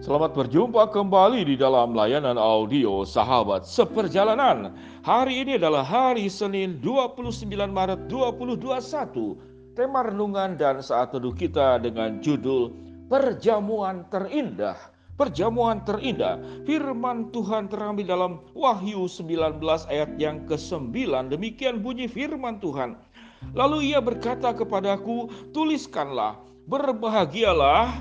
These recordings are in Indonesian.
Selamat berjumpa kembali di dalam layanan audio Sahabat Seperjalanan. Hari ini adalah hari Senin 29 Maret 2021. Tema renungan dan saat teduh kita dengan judul Perjamuan Terindah. Perjamuan terindah, firman Tuhan terambil dalam Wahyu 19 ayat yang ke-9. Demikian bunyi firman Tuhan. Lalu ia berkata kepadaku, tuliskanlah, berbahagialah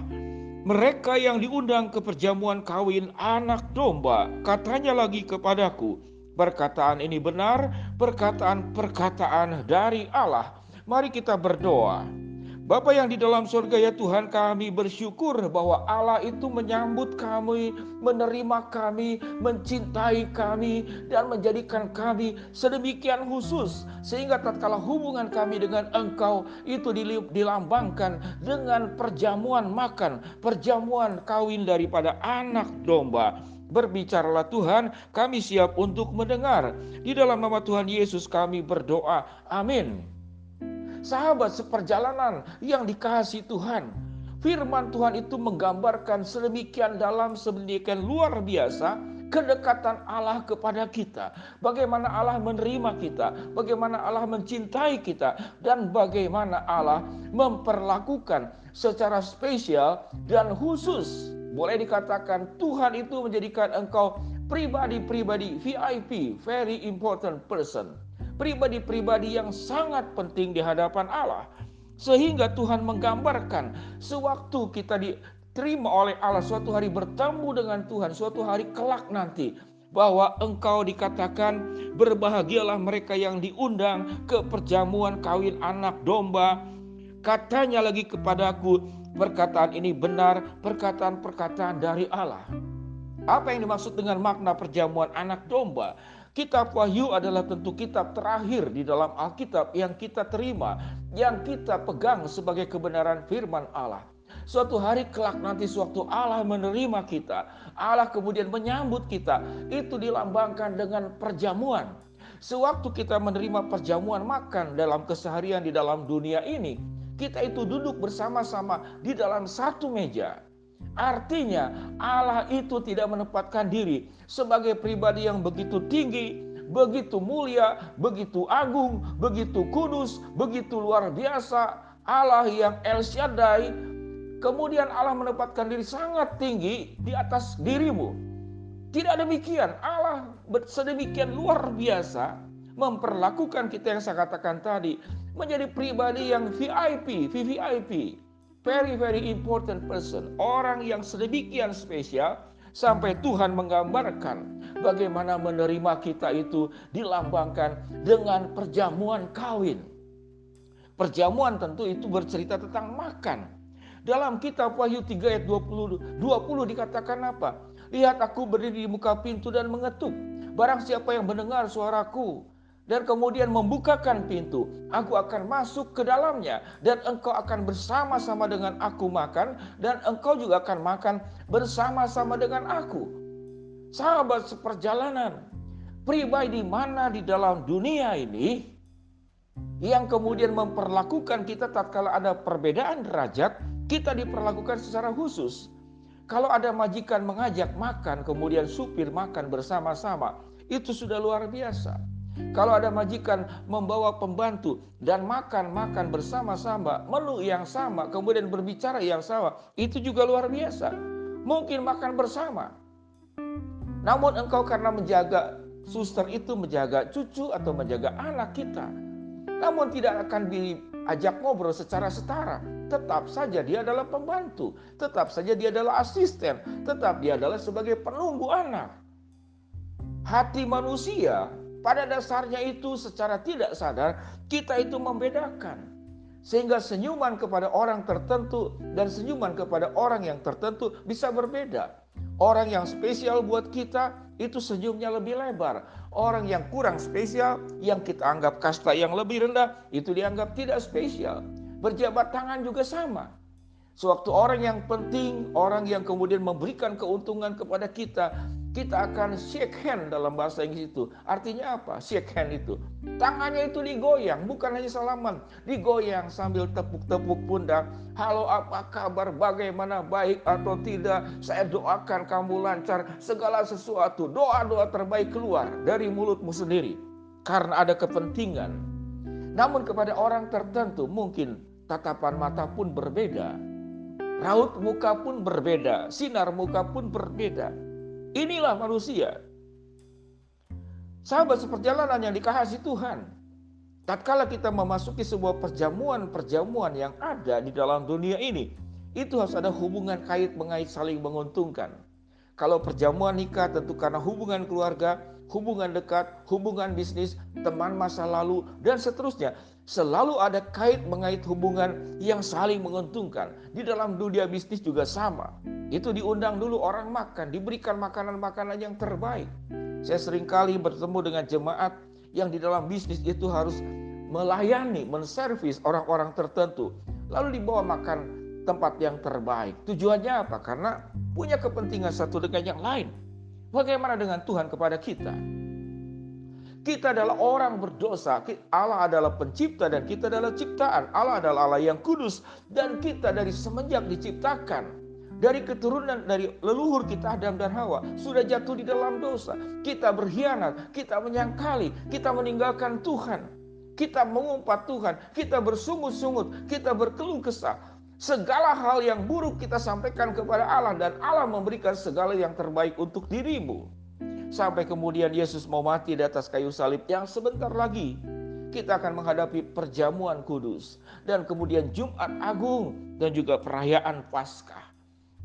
mereka yang diundang ke perjamuan kawin anak domba, katanya lagi kepadaku, perkataan ini benar, perkataan-perkataan dari Allah. Mari kita berdoa. Bapa yang di dalam surga ya Tuhan kami bersyukur bahwa Allah itu menyambut kami, menerima kami, mencintai kami dan menjadikan kami sedemikian khusus sehingga tatkala hubungan kami dengan Engkau itu dilambangkan dengan perjamuan makan, perjamuan kawin daripada anak domba. Berbicaralah Tuhan, kami siap untuk mendengar. Di dalam nama Tuhan Yesus kami berdoa. Amin sahabat seperjalanan yang dikasih Tuhan. Firman Tuhan itu menggambarkan sedemikian dalam, sedemikian luar biasa kedekatan Allah kepada kita. Bagaimana Allah menerima kita, bagaimana Allah mencintai kita, dan bagaimana Allah memperlakukan secara spesial dan khusus. Boleh dikatakan Tuhan itu menjadikan engkau pribadi-pribadi VIP, very important person pribadi-pribadi yang sangat penting di hadapan Allah. Sehingga Tuhan menggambarkan sewaktu kita diterima oleh Allah suatu hari bertemu dengan Tuhan, suatu hari kelak nanti bahwa engkau dikatakan berbahagialah mereka yang diundang ke perjamuan kawin anak domba. Katanya lagi kepadaku, perkataan ini benar, perkataan-perkataan dari Allah. Apa yang dimaksud dengan makna perjamuan anak domba? Kitab Wahyu adalah tentu kitab terakhir di dalam Alkitab yang kita terima, yang kita pegang sebagai kebenaran firman Allah. Suatu hari kelak nanti sewaktu Allah menerima kita, Allah kemudian menyambut kita, itu dilambangkan dengan perjamuan. Sewaktu kita menerima perjamuan makan dalam keseharian di dalam dunia ini, kita itu duduk bersama-sama di dalam satu meja. Artinya Allah itu tidak menempatkan diri sebagai pribadi yang begitu tinggi, begitu mulia, begitu agung, begitu kudus, begitu luar biasa. Allah yang El Shaddai, kemudian Allah menempatkan diri sangat tinggi di atas dirimu. Tidak demikian, Allah sedemikian luar biasa memperlakukan kita yang saya katakan tadi menjadi pribadi yang VIP, VVIP very very important person, orang yang sedemikian spesial sampai Tuhan menggambarkan bagaimana menerima kita itu dilambangkan dengan perjamuan kawin. Perjamuan tentu itu bercerita tentang makan. Dalam kitab Wahyu 3 ayat 20, 20 dikatakan apa? Lihat aku berdiri di muka pintu dan mengetuk. Barang siapa yang mendengar suaraku dan kemudian membukakan pintu. Aku akan masuk ke dalamnya dan engkau akan bersama-sama dengan aku makan dan engkau juga akan makan bersama-sama dengan aku. Sahabat seperjalanan, pribadi mana di dalam dunia ini yang kemudian memperlakukan kita tatkala ada perbedaan derajat, kita diperlakukan secara khusus. Kalau ada majikan mengajak makan, kemudian supir makan bersama-sama, itu sudah luar biasa. Kalau ada majikan membawa pembantu dan makan-makan bersama-sama, menu yang sama, kemudian berbicara yang sama, itu juga luar biasa. Mungkin makan bersama. Namun engkau karena menjaga suster itu menjaga cucu atau menjaga anak kita. Namun tidak akan diajak ngobrol secara setara. Tetap saja dia adalah pembantu, tetap saja dia adalah asisten, tetap dia adalah sebagai penunggu anak. Hati manusia pada dasarnya itu secara tidak sadar kita itu membedakan. Sehingga senyuman kepada orang tertentu dan senyuman kepada orang yang tertentu bisa berbeda. Orang yang spesial buat kita itu senyumnya lebih lebar. Orang yang kurang spesial yang kita anggap kasta yang lebih rendah itu dianggap tidak spesial. Berjabat tangan juga sama. Sewaktu orang yang penting, orang yang kemudian memberikan keuntungan kepada kita, kita akan shake hand dalam bahasa Inggris itu. Artinya apa? Shake hand itu. Tangannya itu digoyang, bukan hanya salaman. Digoyang sambil tepuk-tepuk pundak. Halo apa kabar? Bagaimana baik atau tidak? Saya doakan kamu lancar. Segala sesuatu. Doa-doa terbaik keluar dari mulutmu sendiri. Karena ada kepentingan. Namun kepada orang tertentu mungkin tatapan mata pun berbeda. Raut muka pun berbeda. Sinar muka pun berbeda Inilah manusia. Sahabat seperjalanan yang dikasih Tuhan. Tatkala kita memasuki sebuah perjamuan-perjamuan yang ada di dalam dunia ini, itu harus ada hubungan kait mengait saling menguntungkan. Kalau perjamuan nikah tentu karena hubungan keluarga, hubungan dekat, hubungan bisnis, teman masa lalu, dan seterusnya. Selalu ada kait mengait hubungan yang saling menguntungkan. Di dalam dunia bisnis juga sama. Itu diundang dulu orang makan, diberikan makanan-makanan yang terbaik. Saya sering kali bertemu dengan jemaat yang di dalam bisnis itu harus melayani, menservis orang-orang tertentu. Lalu dibawa makan tempat yang terbaik. Tujuannya apa? Karena punya kepentingan satu dengan yang lain. Bagaimana dengan Tuhan kepada kita? Kita adalah orang berdosa. Allah adalah pencipta dan kita adalah ciptaan. Allah adalah Allah yang kudus dan kita dari semenjak diciptakan dari keturunan dari leluhur kita Adam dan Hawa sudah jatuh di dalam dosa. Kita berkhianat, kita menyangkali, kita meninggalkan Tuhan. Kita mengumpat Tuhan, kita bersungut-sungut, kita berkeluh kesah. Segala hal yang buruk kita sampaikan kepada Allah dan Allah memberikan segala yang terbaik untuk dirimu. Sampai kemudian Yesus mau mati di atas kayu salib yang sebentar lagi kita akan menghadapi perjamuan kudus dan kemudian Jumat Agung dan juga perayaan Paskah.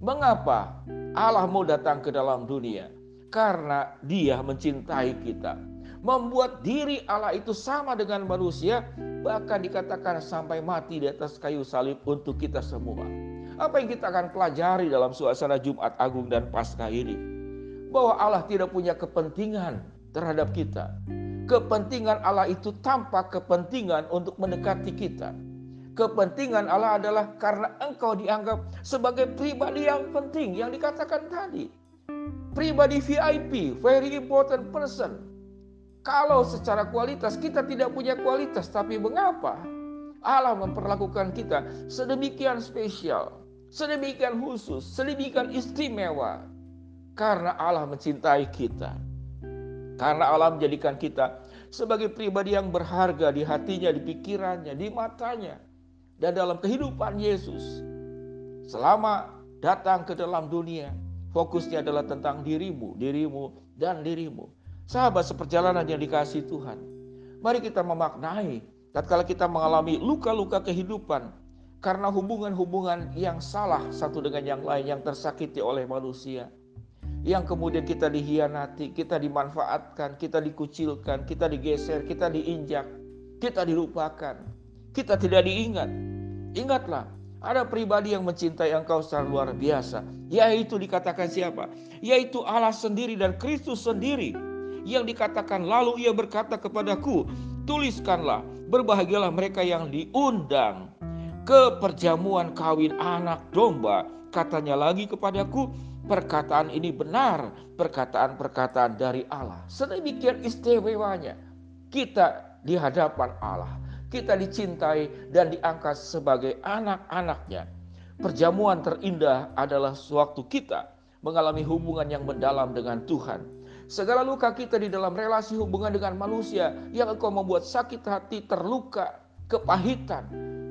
Mengapa Allah mau datang ke dalam dunia? Karena Dia mencintai kita. Membuat diri Allah itu sama dengan manusia, bahkan dikatakan sampai mati di atas kayu salib untuk kita semua. Apa yang kita akan pelajari dalam suasana Jumat Agung dan Paskah ini? Bahwa Allah tidak punya kepentingan terhadap kita. Kepentingan Allah itu tanpa kepentingan untuk mendekati kita Kepentingan Allah adalah karena engkau dianggap sebagai pribadi yang penting yang dikatakan tadi. Pribadi VIP, very important person. Kalau secara kualitas kita tidak punya kualitas, tapi mengapa Allah memperlakukan kita sedemikian spesial, sedemikian khusus, sedemikian istimewa? Karena Allah mencintai kita. Karena Allah menjadikan kita sebagai pribadi yang berharga di hatinya, di pikirannya, di matanya dan dalam kehidupan Yesus selama datang ke dalam dunia fokusnya adalah tentang dirimu, dirimu dan dirimu. Sahabat seperjalanan yang dikasih Tuhan. Mari kita memaknai tatkala kita mengalami luka-luka kehidupan karena hubungan-hubungan yang salah satu dengan yang lain yang tersakiti oleh manusia. Yang kemudian kita dihianati, kita dimanfaatkan, kita dikucilkan, kita digeser, kita diinjak, kita dilupakan kita tidak diingat. Ingatlah, ada pribadi yang mencintai engkau secara luar biasa. Yaitu dikatakan siapa? Yaitu Allah sendiri dan Kristus sendiri. Yang dikatakan lalu ia berkata kepadaku, tuliskanlah, berbahagialah mereka yang diundang ke perjamuan kawin anak domba. Katanya lagi kepadaku, perkataan ini benar, perkataan-perkataan dari Allah. Sedemikian istimewanya kita di hadapan Allah kita dicintai dan diangkat sebagai anak-anaknya. Perjamuan terindah adalah sewaktu kita mengalami hubungan yang mendalam dengan Tuhan. Segala luka kita di dalam relasi hubungan dengan manusia yang engkau membuat sakit hati, terluka, kepahitan.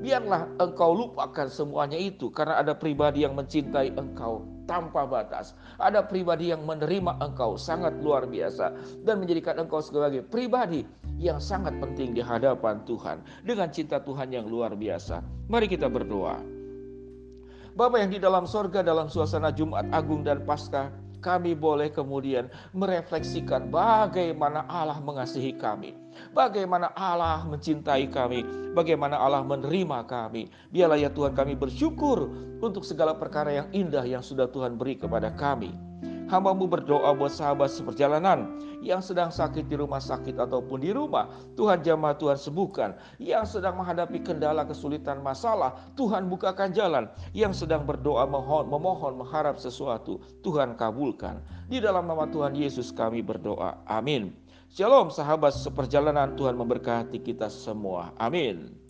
Biarlah engkau lupakan semuanya itu karena ada pribadi yang mencintai engkau tanpa batas. Ada pribadi yang menerima engkau sangat luar biasa dan menjadikan engkau sebagai pribadi yang sangat penting di hadapan Tuhan dengan cinta Tuhan yang luar biasa. Mari kita berdoa. Bapak yang di dalam sorga dalam suasana Jumat Agung dan Paskah, kami boleh kemudian merefleksikan bagaimana Allah mengasihi kami. Bagaimana Allah mencintai kami, bagaimana Allah menerima kami. Biarlah ya Tuhan kami bersyukur untuk segala perkara yang indah yang sudah Tuhan beri kepada kami. Hambamu berdoa buat sahabat seperjalanan yang sedang sakit di rumah sakit ataupun di rumah. Tuhan jamah Tuhan sembuhkan. Yang sedang menghadapi kendala kesulitan masalah, Tuhan bukakan jalan. Yang sedang berdoa mohon, memohon, mengharap sesuatu, Tuhan kabulkan. Di dalam nama Tuhan Yesus kami berdoa. Amin. Shalom sahabat seperjalanan Tuhan memberkati kita semua. Amin.